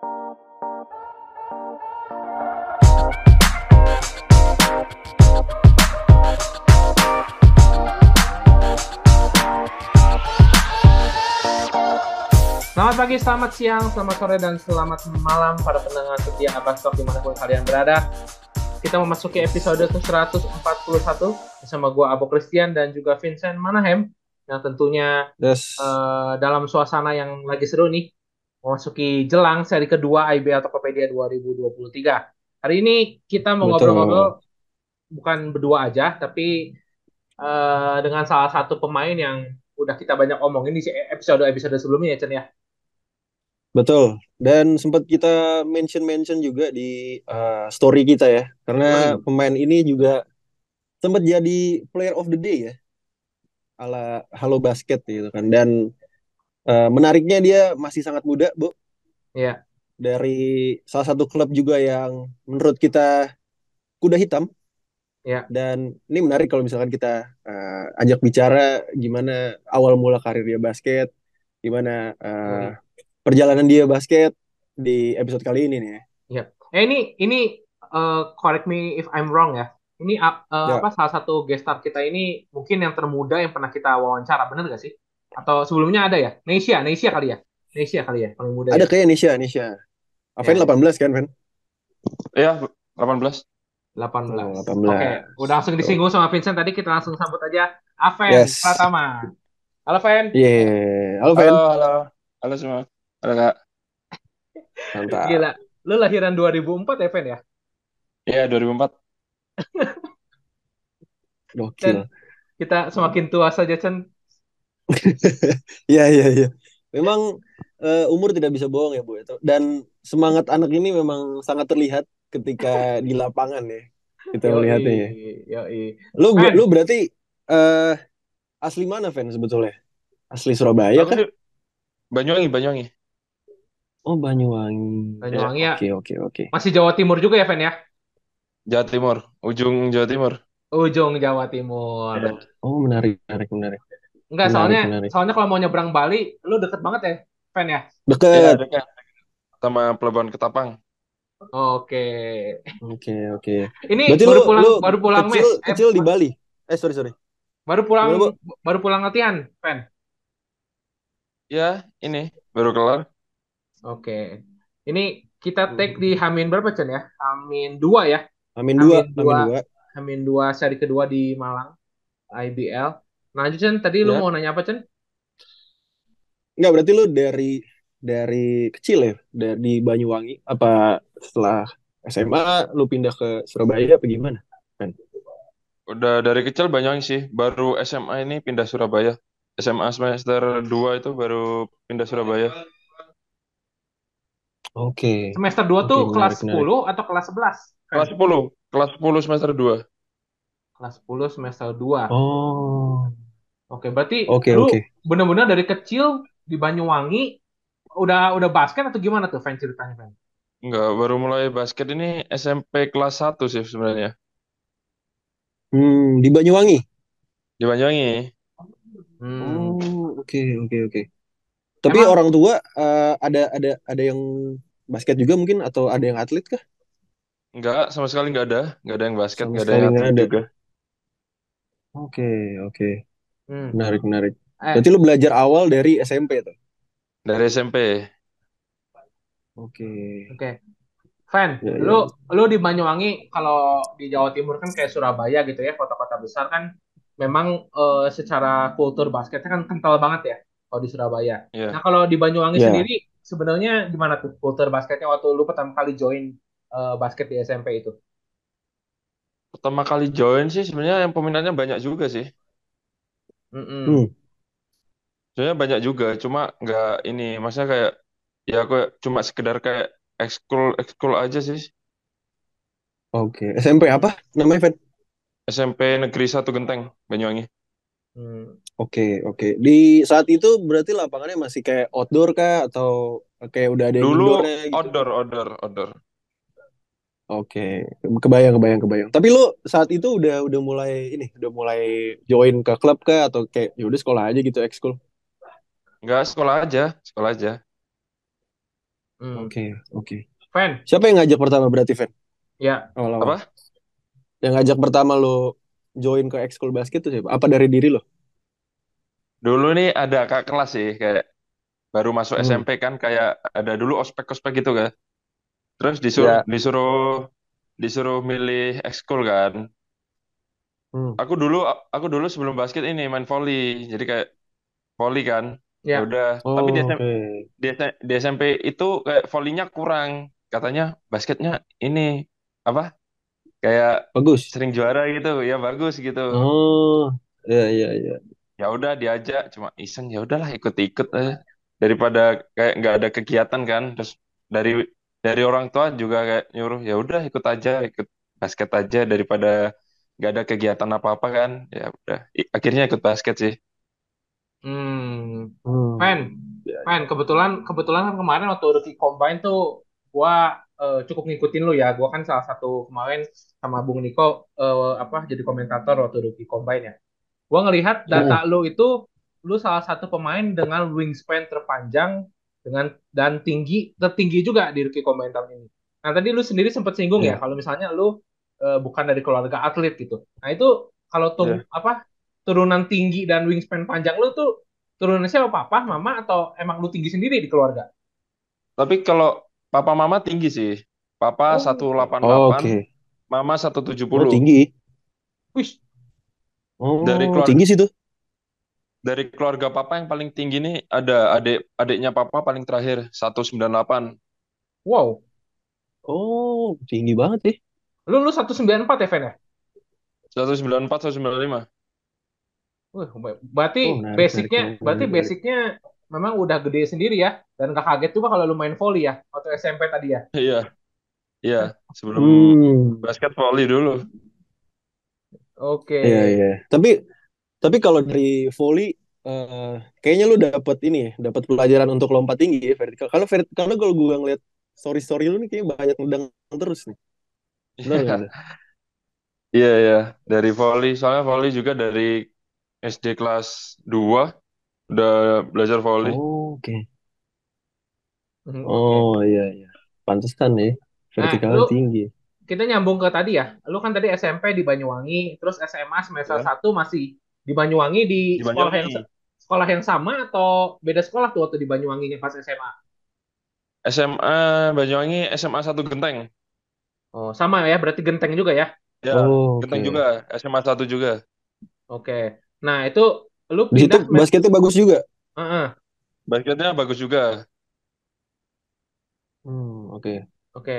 Selamat pagi, selamat siang, selamat sore, dan selamat malam para pendengar setia Abastok di mana pun kalian berada. Kita memasuki episode ke-141 bersama gue Abo Christian dan juga Vincent Manahem yang tentunya Yes. eh, dalam suasana yang lagi seru nih memasuki jelang seri kedua IBL Tokopedia 2023. Hari ini kita mau ngobrol-ngobrol bukan berdua aja, tapi eh, dengan salah satu pemain yang udah kita banyak omongin di episode-episode sebelumnya ya Chen ya. Betul. Dan sempat kita mention-mention juga di uh, story kita ya. Karena Story. pemain ini juga sempat jadi player of the day ya. Ala Halo Basket gitu kan. Dan uh, menariknya dia masih sangat muda, Bu. Iya. Dari salah satu klub juga yang menurut kita kuda hitam. Iya. Dan ini menarik kalau misalkan kita uh, ajak bicara gimana awal mula karir dia basket, gimana uh, perjalanan dia basket di episode kali ini nih. ya. Eh ini ini eh, correct me if I'm wrong ya. Ini eh, Ya. apa salah satu guest star kita ini mungkin yang termuda yang pernah kita wawancara, bener gak sih? Atau sebelumnya ada ya? Nesia, Nesia kali ya? Nesia kali ya, paling muda Ada ya? kayak Nisha, Nisha. Aven Ya. 18 kan, Ven? Iya, 18. 18. Oh, 18. Oke, udah langsung disinggung sama Vincent tadi kita langsung sambut aja Aven Yes. Pratama. Halo Ven. Yeah. Halo, Ven. Halo, halo. Halo semua. Halo, Kak. Mantap. Gila, lu lahiran 2004 ya Ven ya? Iya, 2004. Gokil. Kita semakin tua saja Chen. Iya, iya, iya. Memang eh, umur tidak bisa bohong ya, Bu. Dan semangat anak ini memang sangat terlihat ketika di lapangan ya. Kita melihatnya ya. Yoi. Lu Ven. lu berarti eh asli mana, Ven, sebetulnya? Asli Surabaya Aku kan? Banyuwangi, Banyuwangi. Oh, Banyuwangi. Banyuwangi ya. Oke, oke, oke. Masih Jawa Timur juga ya Ven ya? Jawa Timur, ujung Jawa Timur. Ujung Jawa Timur. Oh, menarik, menarik, menarik. Enggak, Menarik, soalnya menarik. soalnya kalau mau nyebrang Bali, lu deket banget ya, Ven ya? Iya, Dekat. dekat. Sama Pelabuhan Ketapang. Oke. Oke, oke. Ini Berarti baru lu, pulang lu baru pulang kecil, mes. Eh, kecil di Bali. Eh, sorry, sorry. baru pulang Gimana, baru pulang latihan, Ven. Ya, ini baru kelar. Oke. Ini kita take di Hamin berapa, Chen ya? Hamin 2 ya. Amin dua, Amin amin dua. dua. Hamin 2 seri kedua di Malang IBL. Nah, lanjut, Chen, tadi lu Ya. mau nanya apa, Chen? Enggak, berarti lu dari dari kecil ya, dari Banyuwangi apa setelah SMA lu pindah ke Surabaya apa gimana? Udah dari kecil Banyuwangi sih. Baru SMA ini pindah Surabaya. SMA semester 2 itu baru pindah Surabaya. Oke. Semester 2 Oke, tuh menarik, kelas menarik. 10 atau kelas 11? Ven? Kelas 10. Kelas 10 semester 2. Kelas 10 semester 2. Oh. Oke, berarti Oke, lu oke. bener-bener dari kecil di Banyuwangi udah udah basket atau gimana tuh fan ceritanya fan? Enggak, baru mulai basket ini SMP kelas 1 sih sebenarnya. Hmm, di Banyuwangi. Di Banyuwangi. Hmm. Oh, oke, oke, oke. Tapi Emang- orang tua eh, ada ada ada yang basket juga mungkin atau ada yang atlet kah? Enggak, sama sekali enggak ada. Enggak ada yang basket, Sama enggak ada yang atlet ada. juga. Oke, oke. Hmm. Menarik, menarik. Eh, Berarti lu belajar awal dari SMP tuh. Dari SMP. Oke. Oke. Fan, Ya, ya. lu lu di Banyuwangi kalau di Jawa Timur kan kayak Surabaya gitu ya, kota-kota besar kan memang eh, secara kultur basketnya kan kental banget ya kalau di Surabaya. Iya. Nah, kalau di Banyuwangi Ya. sendiri sebenarnya gimana tuh kultur basketnya waktu lu pertama kali join eh, basket di SMP itu? Pertama kali join sih sebenarnya yang peminatnya banyak juga sih. Mm-mm. Hmm. Sebenarnya banyak juga, cuma nggak ini, maksudnya kayak ya aku cuma sekedar kayak ekskul ekskul aja sih. Oke. SMP apa namanya, Fen? SMP Negeri 1 Genteng, Banyuwangi. Hmm. Oke, oke. Di saat itu berarti lapangannya masih kayak outdoor kah atau kayak udah ada yang Dulu indoornya gitu? outdoor, outdoor, outdoor. Oke, kebayang, kebayang, kebayang. Tapi lu saat itu udah udah mulai ini, udah mulai join ke klub kah atau kayak ya udah sekolah aja gitu ekskul? Nggak sekolah aja, sekolah aja. Hmm. Oke, oke. Fan, Siapa yang ngajak pertama berarti, Fen? ya. Awal-awal. Apa? Yang ngajak pertama lo join ke ekskul basket tuh siapa? Apa dari diri lo? Dulu nih ada kak kelas sih kayak baru masuk Hmm. SMP kan kayak ada dulu ospek-ospek gitu kan. Terus disuruh Ya. disuruh disuruh milih ekskul kan. Hmm. Aku dulu aku dulu sebelum basket ini main volley. Jadi kayak volley kan. Ya Ya. udah. Oh, Tapi di oke. SMP, di, S- di SMP itu kayak volleynya kurang. Katanya basketnya ini apa? Kayak Bagus. sering juara gitu. Ya bagus gitu. Oh, iya iya iya. Ya udah diajak cuma iseng ya udahlah ikut-ikut aja. Daripada kayak nggak ada kegiatan kan. Terus dari dari orang tua juga kayak nyuruh ya udah ikut aja, ikut basket aja daripada nggak ada kegiatan apa-apa kan. Ya udah. Akhirnya ikut basket sih. Hmm. Hmm. Fan, Ya. Fan, kebetulan kebetulan kan kemarin waktu rookie combine tuh gua eh, cukup ngikutin lu ya. Gua kan salah satu kemarin sama Bung Niko eh, apa jadi komentator waktu rookie combine ya. Gua ngelihat data lu itu lu salah satu pemain dengan wingspan terpanjang dengan dan tinggi tertinggi juga di rookie combine tahun ini. Nah, tadi lu sendiri sempat singgung ya Iya. kalau misalnya lu eh, bukan dari keluarga atlet gitu. Nah, itu kalau tung apa turunan tinggi dan wingspan panjang lu tuh turunannya siapa papa, mama atau emang lu tinggi sendiri di keluarga? Tapi kalau papa mama tinggi sih. Papa Oh. 188, Oh, Oke. mama Oh, 170. tinggi. Wih, Oh, Dari keluarga- tinggi sih tuh. Dari keluarga papa yang paling tinggi nih ada adik adiknya papa paling terakhir 198. wow. Oh, tinggi banget sih. Lu lu 194 ya, Fen ya? 194 195. Wih, berarti Oh, menarik, basicnya, menarik, berarti menarik. basicnya memang udah gede sendiri ya, dan gak kaget juga kalau lu main volley ya, waktu SMP tadi ya. Iya. Iya, sebelum Hmm. basket volley dulu. Oke. Iya, iya. Tapi tapi kalau dari volley eh, kayaknya lu dapat ini ya, dapat pelajaran untuk lompat tinggi ya vertikal. Kalau vert- karena kalau gua ngeliat story-story lu nih kayaknya banyak ngedang terus nih. Benar nggak tuh? Iya, iya. Dari volley, soalnya volley juga dari SD kelas 2 udah belajar volley. Oh, oke. Hmm, oke. Oh, iya iya. Pantesan ya. Vertikalnya lu- tinggi. Kita nyambung ke tadi ya. Lu kan tadi SMP di Banyuwangi, terus SMA semester Iya. 1 masih di Banyuwangi di, Di sekolah Banyuwangi. yang sekolah yang sama atau beda sekolah tuh waktu di Banyuwanginya pas SMA? SMA Banyuwangi SMA 1 Genteng. Oh, sama ya, berarti genteng juga ya. Ya, Oh, Genteng oke. juga. SMA 1 juga. Oke. Nah, itu lu Di situ basketnya bagus juga. Heeh, Basketnya bagus juga. Hmm, oke. Oke.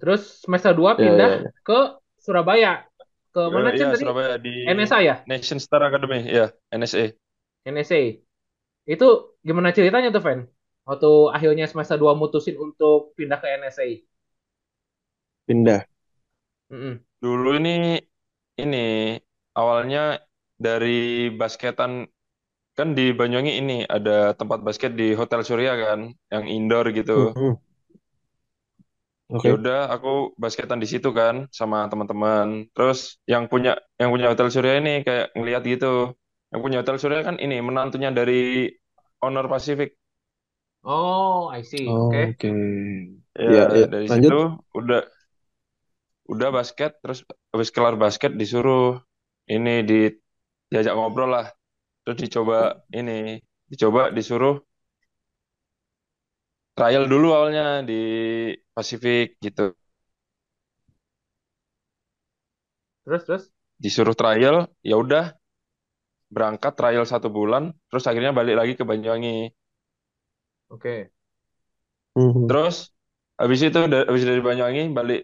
Terus semester 2 Ya, pindah ya, ya. ke Surabaya. Ke mana Cen Iya, tadi? Surabaya di NSA ya? Nation Star Academy. Ya, NSA. NSA. Itu gimana ceritanya tuh, Fen? Waktu akhirnya semester 2 mutusin untuk pindah ke NSA. Pindah. Mm-mm. Dulu ini ini awalnya dari basketan kan di Banyuwangi ini ada tempat basket di Hotel Surya kan, yang indoor gitu. Hmm. Oke. Ya udah, aku basketan di situ kan sama teman-teman. Terus yang punya yang punya Hotel Surya ini kayak ngeliat gitu. Yang punya Hotel Surya kan ini menantunya dari Honor Pacific. Oh, I see. Oh, Oke. Oke. Ya, Iya, iya. dari Lanjut. situ udah udah basket terus habis kelar basket disuruh ini di diajak ngobrol lah. Terus dicoba ini, dicoba disuruh trial dulu awalnya di Pacific gitu. Terus terus. Disuruh trial, ya udah berangkat trial satu bulan, terus akhirnya balik lagi ke Banyuwangi. Oke. Hmm. Terus habis itu da- habis dari Banyuwangi balik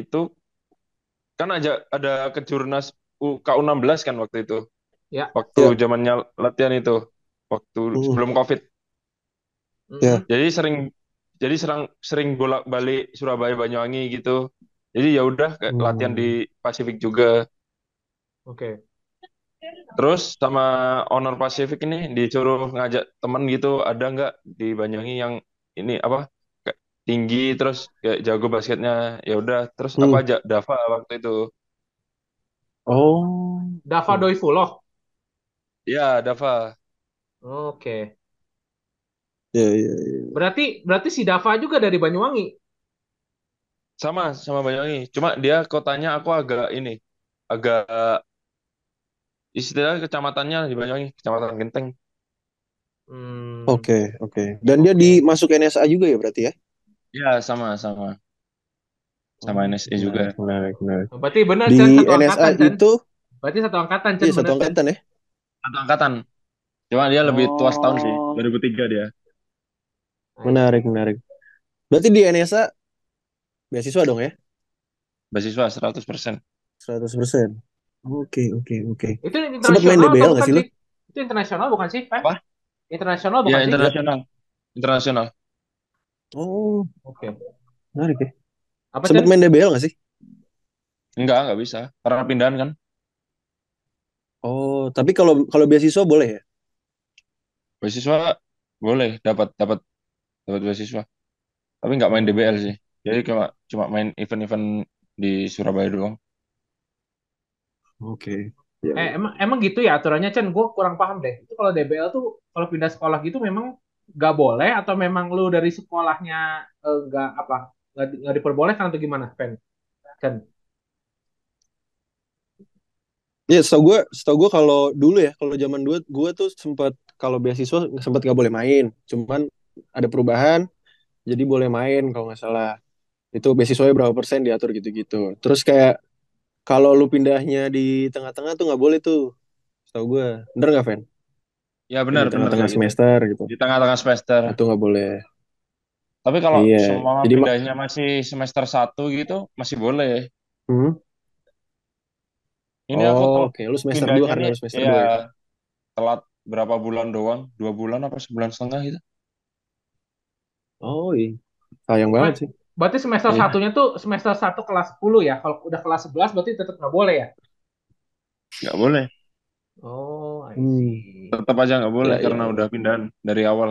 itu kan aja ada kejurnas U- KU16 kan waktu itu. Ya. Waktu Ya. zamannya latihan itu. Waktu Hmm. sebelum COVID. Ya. Jadi sering jadi serang sering bolak-balik Surabaya Banyuwangi gitu. Jadi ya udah Hmm. latihan di Pasifik juga. Oke. Terus sama Honor Pacific ini disuruh ngajak temen gitu, ada nggak di Banyuwangi yang ini apa tinggi terus kayak jago basketnya. Ya udah, terus Hmm. ajak Dava waktu itu. Oh. Dava Hmm. Doifuloh. Ya, Dava. Oke. Iya, iya, iya. Berarti berarti si Dava juga dari Banyuwangi. Sama, sama Banyuwangi. Cuma dia kotanya aku agak ini, agak istilahnya kecamatannya di Banyuwangi, kecamatan Genteng. Hmm. Oke, oke. Dan dia dimasuk NSA juga ya berarti ya? Ya, sama, sama. Sama NSE juga. Menarik, menarik. Berarti benar Di satu NSA angkatan itu, Berarti satu angkatan Chan iya satu angkatan ya? Satu angkatan. Cuma dia lebih tua setahun sih, Oh. 2003 dia. Menarik, menarik. Berarti di NSA beasiswa dong ya? Beasiswa 100%. 100%. Oke, oke, oke. Itu main internasional DBL atau nggak bukan sih lu? Itu internasional bukan sih? Apa? Internasional bukan Ya, sih? internasional. Internasional. Oh, Oke. menarik ya. Apa Sempat Chan? main DBL nggak sih? Enggak, enggak bisa. Karena pindahan kan. Oh, tapi kalau kalau beasiswa boleh ya? Beasiswa boleh dapat dapat dapat beasiswa. Tapi nggak main DBL sih. Jadi cuma cuma main event-event di Surabaya doang. Oke. Eh, emang emang gitu ya aturannya Chan? Gue kurang paham deh. Itu kalau DBL tuh kalau pindah sekolah gitu memang nggak boleh atau memang lu dari sekolahnya eh, nggak apa nggak di- nggak diperbolehkan atau gimana, Pen? Chan? Ya, setahu gue, setahu gue kalau dulu ya, kalau zaman dulu, gue tuh sempat kalau beasiswa sempat nggak boleh main. Cuman ada perubahan, jadi boleh main kalau nggak salah. Itu beasiswanya berapa persen diatur gitu-gitu. Terus kayak kalau lu pindahnya di tengah-tengah tuh nggak boleh tuh. Setahu gue, bener nggak, Fen? Ya Di benar benar tengah-tengah gitu. semester gitu. Di tengah-tengah semester. Itu nggak boleh. Tapi kalau Iya. semua Jadi ma- pindahnya masih semester 1 gitu masih boleh. Hmm? Ini aku Oh, tel- oke. Lu semester 2 karena lu semester ya 2 ya. telat berapa bulan doang? Dua bulan apa sebulan setengah gitu? Oh, iya. Sayang banget sih. Berarti semester Iya. satunya tuh semester 1 kelas 10 ya. Kalau udah kelas 11 berarti tetap nggak boleh ya? Nggak boleh. Oh, I Hmm. see. Tetap aja nggak boleh Ya, ya, karena ya. udah pindahan dari awal.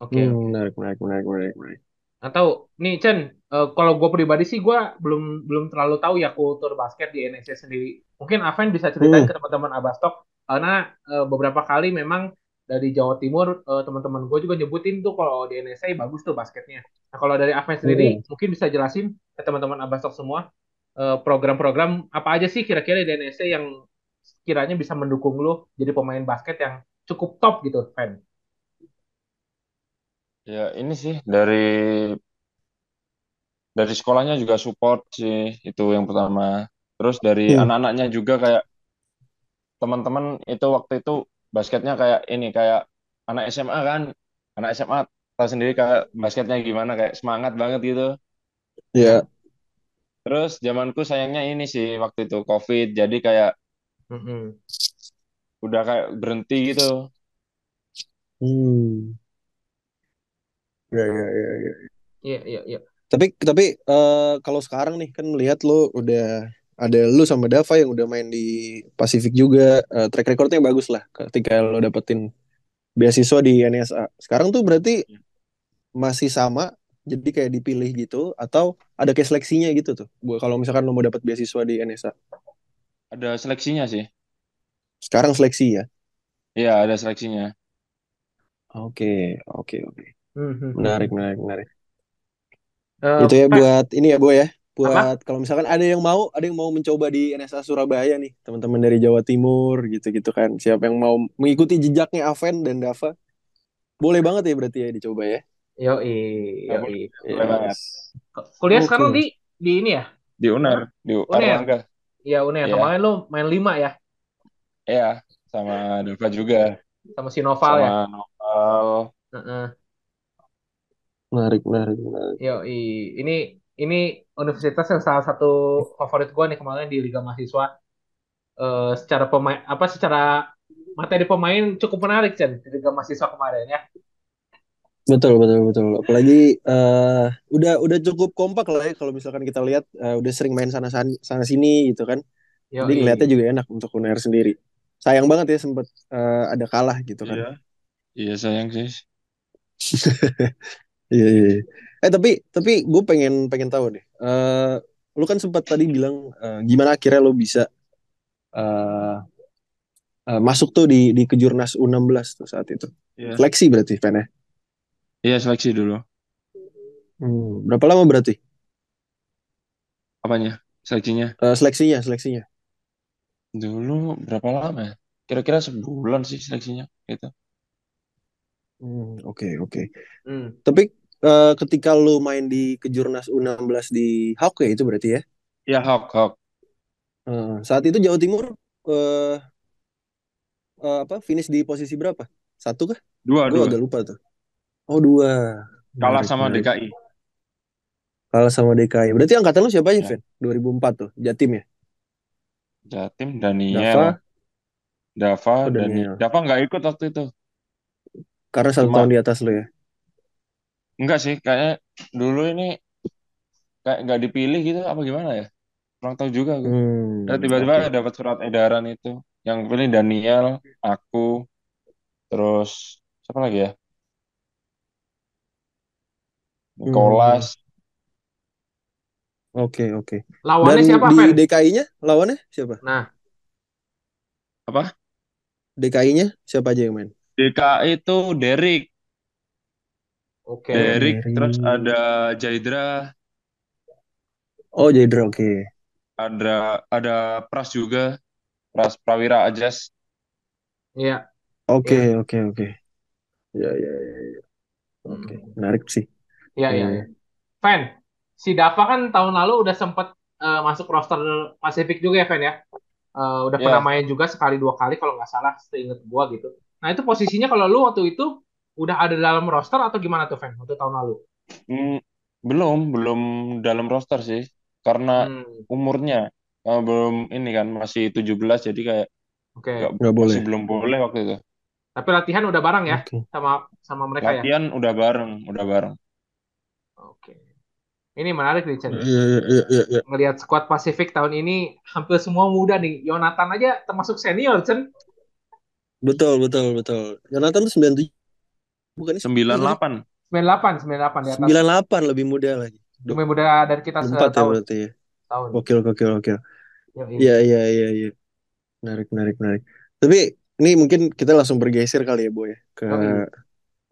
Oke, Hmm, oke. menarik, menarik, menarik, menarik, menarik. Atau nih Chen, eh, kalau gue pribadi sih gue belum belum terlalu tahu ya kultur basket di NSA sendiri. Mungkin Aven bisa ceritain Hmm. ke teman-teman Abastok karena eh, beberapa kali memang dari Jawa Timur eh, teman-teman gue juga nyebutin tuh kalau di NSA bagus tuh basketnya. Nah kalau dari Aven sendiri mungkin bisa jelasin ke teman-teman Abastok semua eh, program-program apa aja sih kira-kira di NSA yang kiranya bisa mendukung lo jadi pemain basket yang cukup top gitu, Fen. Ya ini sih dari dari sekolahnya juga support sih itu yang pertama. Terus dari Hmm. anak-anaknya juga kayak teman-teman itu waktu itu basketnya kayak ini kayak anak SMA kan, anak SMA tahu sendiri kayak basketnya gimana kayak semangat banget gitu. Ya. Terus zamanku sayangnya ini sih waktu itu COVID jadi kayak Mm-mm. udah kayak berhenti gitu. Hmm. Ya, ya, ya, ya. Iya, iya, iya. Tapi tapi eh, kalau sekarang nih kan melihat lo udah ada lu sama Dava yang udah main di Pasifik juga eh, track recordnya bagus lah ketika lo dapetin beasiswa di NSA. Sekarang tuh berarti masih sama jadi kayak dipilih gitu atau ada kayak seleksinya gitu tuh. Buat kalau misalkan lo mau dapat beasiswa di NSA. Ada seleksinya sih. Sekarang seleksi ya. Iya, ada seleksinya. Oke, oke, oke. Mhm. Menarik, menarik, menarik. Eh, Itu ya buat ini ya, Boy ya. Buat kalau misalkan ada yang mau, ada yang mau mencoba di NSA Surabaya nih, teman-teman dari Jawa Timur gitu-gitu kan. Siapa yang mau mengikuti jejaknya Aven dan Dava, boleh banget ya berarti ya dicoba ya. Yoi, Ya, yoi. Boleh banget. Kuliah sekarang di di ini ya? Di UNER, di UNER. Iya, Uner. Iya. Kemarin lu main lima ya Iya, sama Dava juga. sama si Noval ya. Sama Noval. Heeh. Menarik, menarik, menarik. Yoi. Ini ini universitas yang salah satu favorit gua nih kemarin di Liga Mahasiswa. Eh secara pemain apa secara materi pemain cukup menarik Chen di Liga Mahasiswa kemarin ya. Betul, betul, betul. Apalagi eh udah udah cukup kompak lah ya kalau misalkan kita lihat eh, udah sering main sana sana sini gitu kan. Jadi Yoi. ngeliatnya juga enak untuk UNER sendiri. Sayang banget ya sempet eh, ada kalah gitu kan. Iya. Iya sayang sih. Iya, iya. iya. Eh tapi tapi gue pengen pengen tahu deh. Eh lu kan sempat tadi bilang eh, gimana akhirnya lu bisa eh eh, masuk tuh di di kejurnas U16 tuh saat itu. Iya. Seleksi berarti Fen ya? Iya seleksi dulu. Hmm, berapa lama berarti? Apanya? Seleksinya? Eh, seleksinya, seleksinya. Dulu berapa lama ya? Kira-kira sebulan sih seleksinya gitu. Hmm, oke, oke. Hmm. Tapi eh, ketika lu main di Kejurnas U16 di Hawk ya itu berarti ya? Ya Hawk, Hawk. Eh, saat itu Jawa Timur eh eh, apa finish di posisi berapa? Satu kah? Dua, Gue dua. agak lupa tuh. Oh dua. Kalah Menarik, sama menarik. DKI. Kalah sama DKI. Berarti angkatan lu siapa aja, Ya. Fen? 2004 tuh, Jatim ya? Jatim, Dava, Daniel, Dava, oh Dani. Daniel. Dava nggak ikut waktu itu. Karena satu Cuma tahun di atas lu ya? Enggak sih, kayaknya dulu ini kayak nggak dipilih gitu apa gimana ya? Kurang tahu juga gue. Hmm, Ya, tiba-tiba oke. dapat surat edaran itu. Yang pilih Daniel, aku, terus siapa lagi ya? Hmm, Nicholas. Oke, oke. Lawannya Dan siapa, di Fen? DKI-nya lawannya siapa? Nah, Apa? DKI-nya siapa aja yang main? DKI itu Derek. Oke. Oh, Derek, terus ada Jaidra, Oh, Jaidra, oke. ada ada Pras juga, Pras Prawira Ajas. Iya, Oke, iya. oke, oke. Ya, ya, ya, ya. Oke, Hmm. menarik sih. Iya, iya, Ya, iya. ya. Fen, si Dava kan tahun lalu udah sempet eh, masuk roster Pasifik juga ya, Fen ya? Eh, udah pernah Ya, main juga sekali dua kali kalau nggak salah, seinget gua gitu. Nah itu posisinya kalau lu waktu itu udah ada dalam roster atau gimana tuh, Fen, waktu tahun lalu? mm, belum belum dalam roster sih, karena Hmm, umurnya eh, belum ini kan masih 17 jadi kayak oke. nggak Nggak boleh. masih belum boleh waktu itu. Tapi latihan udah bareng ya Oke. sama sama mereka ya? Latihan udah bareng, udah bareng. Oke. Ini menarik nih, Chen. Iya, iya, iya, iya, iya. Ngelihat squad Pasifik tahun ini hampir semua muda nih. Yonatan aja termasuk senior, Chen. Betul, betul, betul. Jonathan tuh 97, bukan sih? Iya nggak sih? 98. 98, 98 di atas. 98 lebih muda lagi. Lebih muda dari kita 24 ya setahun. berarti ya. Tahun. Gokil, gokil, gokil. Yoi. Iya, iya, iya, iya. Menarik, menarik, menarik. Tapi ini mungkin kita langsung bergeser kali ya, Boy, ya, ke Yoi.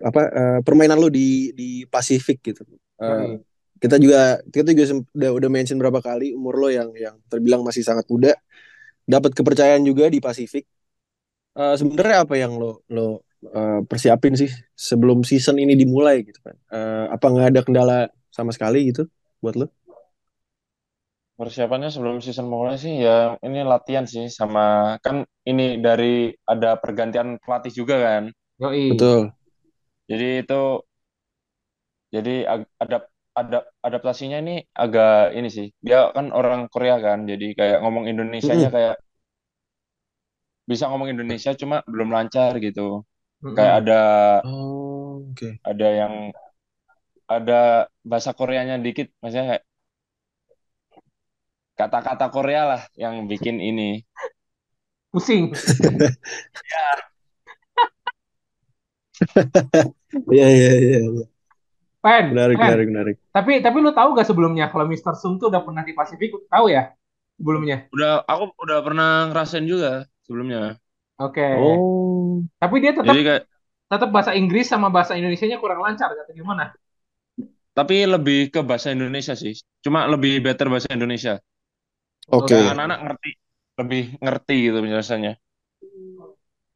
apa eh, permainan lu di di Pasifik gitu. Eh, Yoi. kita juga kita juga udah udah mention berapa kali umur lo yang yang terbilang masih sangat muda, dapat kepercayaan juga di Pasifik. Eh, sebenarnya apa yang lo lo eh, persiapin sih sebelum season ini dimulai gitu kan? Eh, apa nggak ada kendala sama sekali gitu buat lo? Persiapannya sebelum season mulai sih ya ini latihan sih sama kan ini dari ada pergantian pelatih juga kan. Yoi. Betul. Jadi itu jadi adap adap adaptasinya ini agak ini sih. Dia kan orang Korea kan. Jadi kayak ngomong Indonesianya Mm-mm. kayak bisa ngomong Indonesia cuma belum lancar gitu. Mm-mm. Kayak ada Oh, oke. ada yang ada bahasa Koreanya dikit maksudnya kayak kata-kata Korea lah yang bikin ini. Pusing. Iya, iya, iya. iya. Pen, Menarik, Pen. menarik, menarik. Tapi tapi lu tahu gak sebelumnya kalau Mr. Sung tuh udah pernah di Pasifik? Tahu ya sebelumnya? Udah aku udah pernah ngerasain juga sebelumnya. Oke. Oh, Tapi dia tetap Jadi kayak tetap bahasa Inggris sama bahasa Indonesianya kurang lancar atau gimana? tapi lebih ke bahasa Indonesia sih. Cuma lebih better bahasa Indonesia. oke. Kayak anak-anak ngerti lebih ngerti gitu penjelasannya.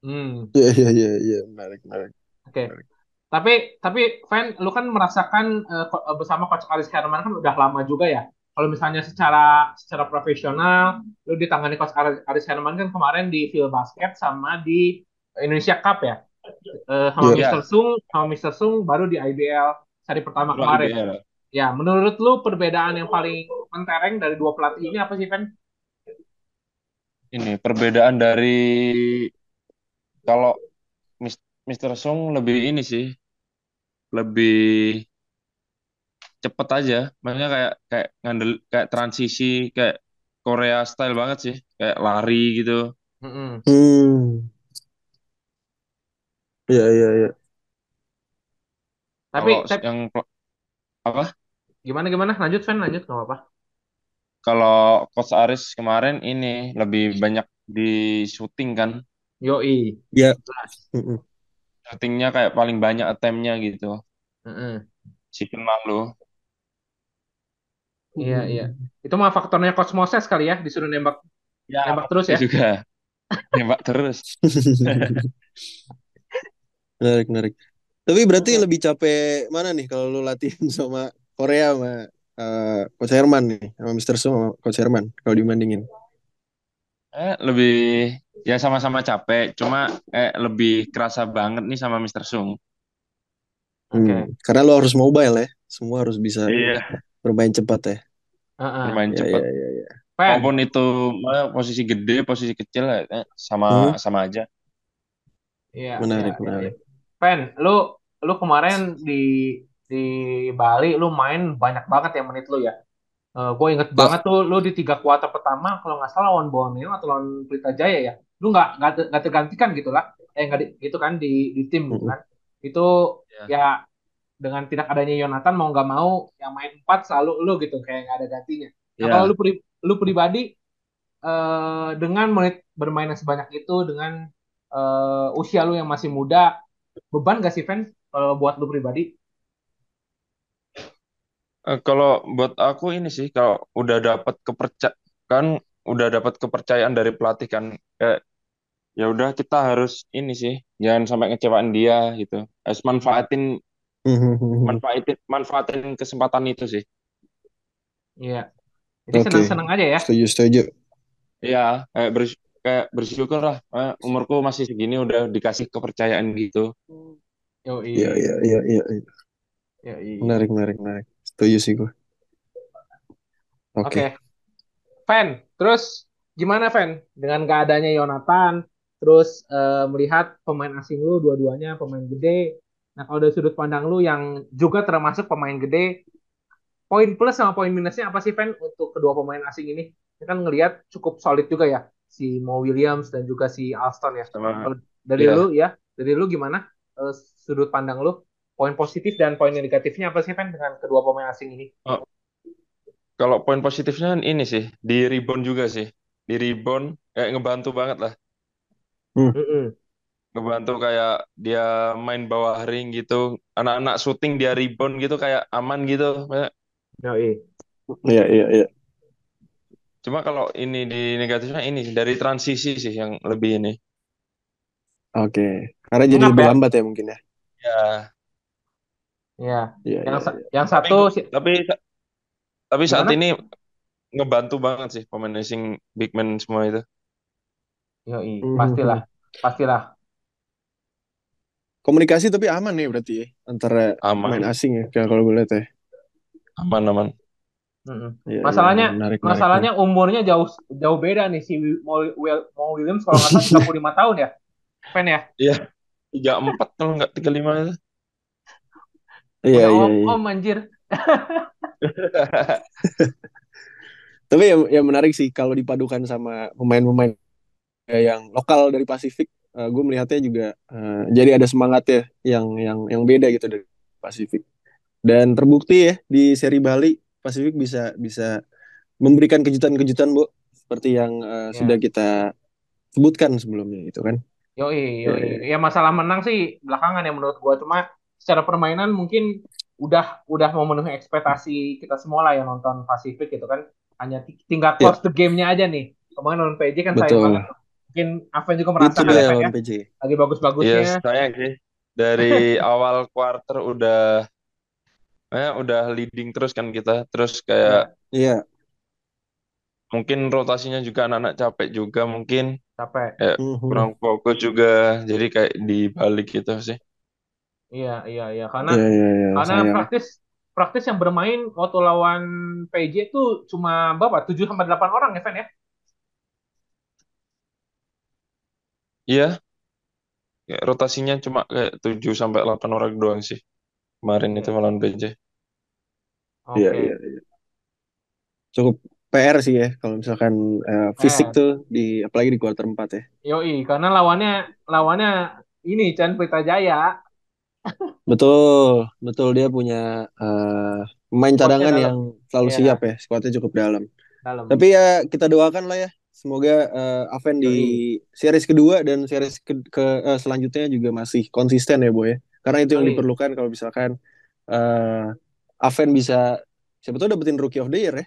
Hmm. Iya, iya, iya, iya, menarik, menarik. Oke. Tapi tapi Fan, lu kan merasakan eh, eh, bersama Coach Aris Herman kan udah lama juga ya. Kalau misalnya secara secara profesional, lu ditangani Coach Aris, Aris Herman kan kemarin di Phil Basket sama di Indonesia Cup ya. Eh, sama Iya. Mr. Sung, sama Mr. Sung baru di IBL seri pertama Dua kemarin. IBL. Ya, menurut lu perbedaan yang paling mentereng dari dua pelatih ini apa sih, Fan? Ini perbedaan dari kalau Mr. Sung lebih ini sih, lebih cepet aja. Maksudnya kayak kayak ngandel kayak transisi kayak Korea style banget sih, kayak lari gitu. Hmm. Iya, iya, iya. Tapi, Kalau tapi yang apa? gimana gimana? Lanjut, Fan, lanjut nggak apa-apa. Kalau Coach Aris kemarin ini lebih banyak di syuting kan. Yoi. Iya. Mm-mm. shootingnya kayak paling banyak attempt-nya gitu Heeh. season lalu. Iya, iya. Itu mah faktornya Coach Moses kali ya, disuruh nembak Ya, nembak terus ya. juga nembak terus. menarik menarik tapi berarti Oke. lebih capek mana nih kalau lu latihan sama Korea sama eh, Coach Herman nih sama Mr. Sung sama Coach Herman kalau dibandingin Eh, lebih ya sama-sama capek, cuma eh lebih kerasa banget nih sama Mr. Sung. Oke. Hmm, karena lu harus mobile ya semua harus bisa Iya, bermain cepat ya Heeh. bermain ya cepat. ya ya, ya. Pen, Maupun itu eh, posisi gede, posisi kecil eh, Hmm, sama sama aja. iya, iya, menarik iya, iya. menarik Pen, lu lu kemarin di di Bali lu main banyak banget ya menit lu ya. gue inget Ya. banget tuh lu di tiga kuarter pertama kalau nggak salah lawan Borneo atau lawan Pelita Jaya ya. Lu nggak nggak tergantikan gitu lah. Eh nggak gitu kan di di tim gitu kan. Itu Ya. ya dengan tidak adanya Yonatan mau nggak mau yang main empat selalu lu gitu kayak nggak ada gantinya. Nah kalau lu pri- lu pribadi eh, dengan menit bermain yang sebanyak itu dengan eh, usia lu yang masih muda beban gak sih Fen kalau buat lu pribadi? Eh, kalau buat aku ini sih kalau udah dapat kepercayaan kan udah dapat kepercayaan dari pelatih kan kayak ya udah kita harus ini sih jangan sampai ngecewain dia gitu. Harus manfaatin manfaatin manfaatin kesempatan itu sih. Iya. Jadi Oke, senang-senang aja ya. setuju setuju. Iya, kayak bers kayak bersyukur lah eh, umurku masih segini udah dikasih kepercayaan gitu. Yo, Iya iya iya iya. iya. Yo, Menarik menarik menarik. Setuju sih gue. Oke. Oke. Fen, terus gimana Fen dengan gak adanya Yonatan, terus eh, melihat pemain asing lu dua-duanya pemain gede. Nah kalau dari sudut pandang lu yang juga termasuk pemain gede, poin plus sama poin minusnya apa sih Fen untuk kedua pemain asing ini? Kita kan ngelihat cukup solid juga ya si Mo Williams dan juga si Alston ya. Sama dari Iya. lu ya, dari lu gimana eh, sudut pandang lu? Poin positif dan poin negatifnya apa sih Fen dengan kedua pemain asing ini? Oh, kalau poin positifnya ini sih di rebound juga sih. Di rebound kayak ngebantu banget lah. Mm-mm. Ngebantu kayak dia main bawah ring gitu. Anak-anak syuting dia rebound gitu kayak aman gitu. Yoi. Iya iya iya. Cuma kalau ini di negatifnya ini sih dari transisi sih yang lebih ini. Oke. Karena jadi lebih ya? lambat ya mungkin ya. Ya, Ya. Iya Yang sa- iya. yang tapi satu si- tapi tapi saat gimana? ini ngebantu banget sih pemain asing big man semua itu. Yoi, Hmm, pastilah, pastilah. Komunikasi tapi aman ya berarti ya antara pemain Aman, asing ya kalau kalau gue lihat ya. aman, aman. Iya Masalahnya, menarik menarik. masalahnya umurnya jauh jauh beda nih si Mo, Will- Mo Williams kalau nggak salah 35 tahun ya, Pen ya. Iya, tiga empat kalau nggak tiga lima itu. Iya Punya iya om, iya. om anjir. Tapi yang, yang menarik sih kalau dipadukan sama pemain-pemain yang lokal dari Pasifik, eh, gue melihatnya juga eh, jadi ada semangatnya yang yang yang beda gitu dari Pasifik. Dan terbukti ya di seri Bali Pasifik bisa bisa memberikan kejutan-kejutan bu seperti yang eh, Ya. sudah kita sebutkan sebelumnya itu kan. Yoi, Iya, yoi. Ya masalah menang sih belakangan ya menurut gua cuma secara permainan mungkin udah udah memenuhi ekspektasi kita semua lah yang nonton Pasifik gitu kan. Hanya ti- tinggal Ya, close the game-nya aja nih. Kemarin nonton PJ kan sayang betul. banget. Mungkin Aven juga merasakan dia ya ya. lawan PJ. Lagi Iya, bagus-bagusnya. sayang sih. Dari awal quarter udah eh, udah leading terus kan kita. Terus Ya, kayak Iya, mungkin rotasinya juga anak-anak capek juga mungkin. capek. Kayak Mhm. kurang fokus juga. Jadi kayak dibalik gitu sih. Iya, iya, iya. Karena Iya iya iya karena sayang. praktis praktis yang bermain waktu lawan PJ itu cuma berapa? 7 sampai 8 orang ya, Fen ya? Iya, kayak rotasinya cuma kayak 7 sampai 8 orang doang sih. Kemarin itu melawan PJ. Iya Oke. iya. iya. Cukup PR sih ya kalau misalkan eh, fisik PR. tuh di apalagi di kuarter 4 ya. Yoi, karena lawannya lawannya ini Chan Pelita Jaya. Betul, betul dia punya eh, pemain Squadnya cadangan dalam. yang selalu Iya, siap ya, skuadnya cukup dalam. dalam. Tapi ya kita doakan lah ya Semoga eh, Aven di series kedua dan series ke, ke- eh, selanjutnya juga masih konsisten ya, Boy. ya. Karena itu yang Yoi. diperlukan kalau misalkan eh Aven bisa siapa tahu dapetin Rookie of the Year ya.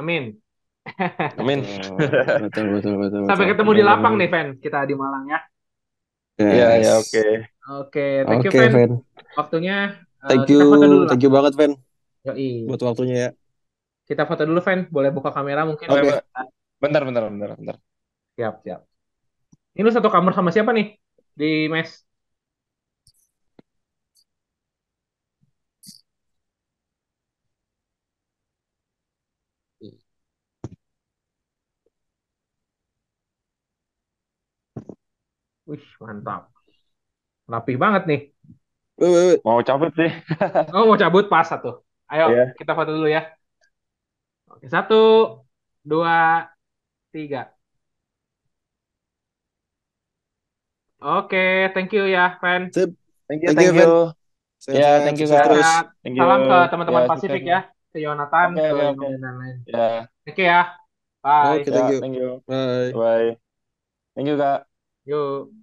Amin. Amin. Betul, betul, betul, Sampai betul. ketemu di lapang nih, Fen. Kita di Malang ya. Iya, Yes. ya oke. Oke, thank you. Ven. Waktunya. Thank kita you, foto dulu lah. thank you banget, Ven, Yoi. buat waktunya ya. Kita foto dulu, Fen. Boleh buka kamera mungkin? Oke. Bentar, bentar, bentar, bentar, bentar. Siap, siap. Ini lu satu kamar sama siapa nih? Di mes? Wih, mantap. Rapih banget nih. Mau cabut sih. Oh, mau cabut pas satu. Ayo, Iya. kita foto dulu ya. Oke, satu, dua, tiga. Oke, thank you ya, Fen. Sip. Thank you, Thank thank you, you. Sehat, Ya, thank you, Kak. terus. Thank you. Salam ke teman-teman Ya, Pasifik ya. Ke Yonatan, ke. Nomen dan lain. Ya, Oke ya. Bye. Oke, ya, thank you. thank you. Bye. Bye. Thank you, Kak. Yuk.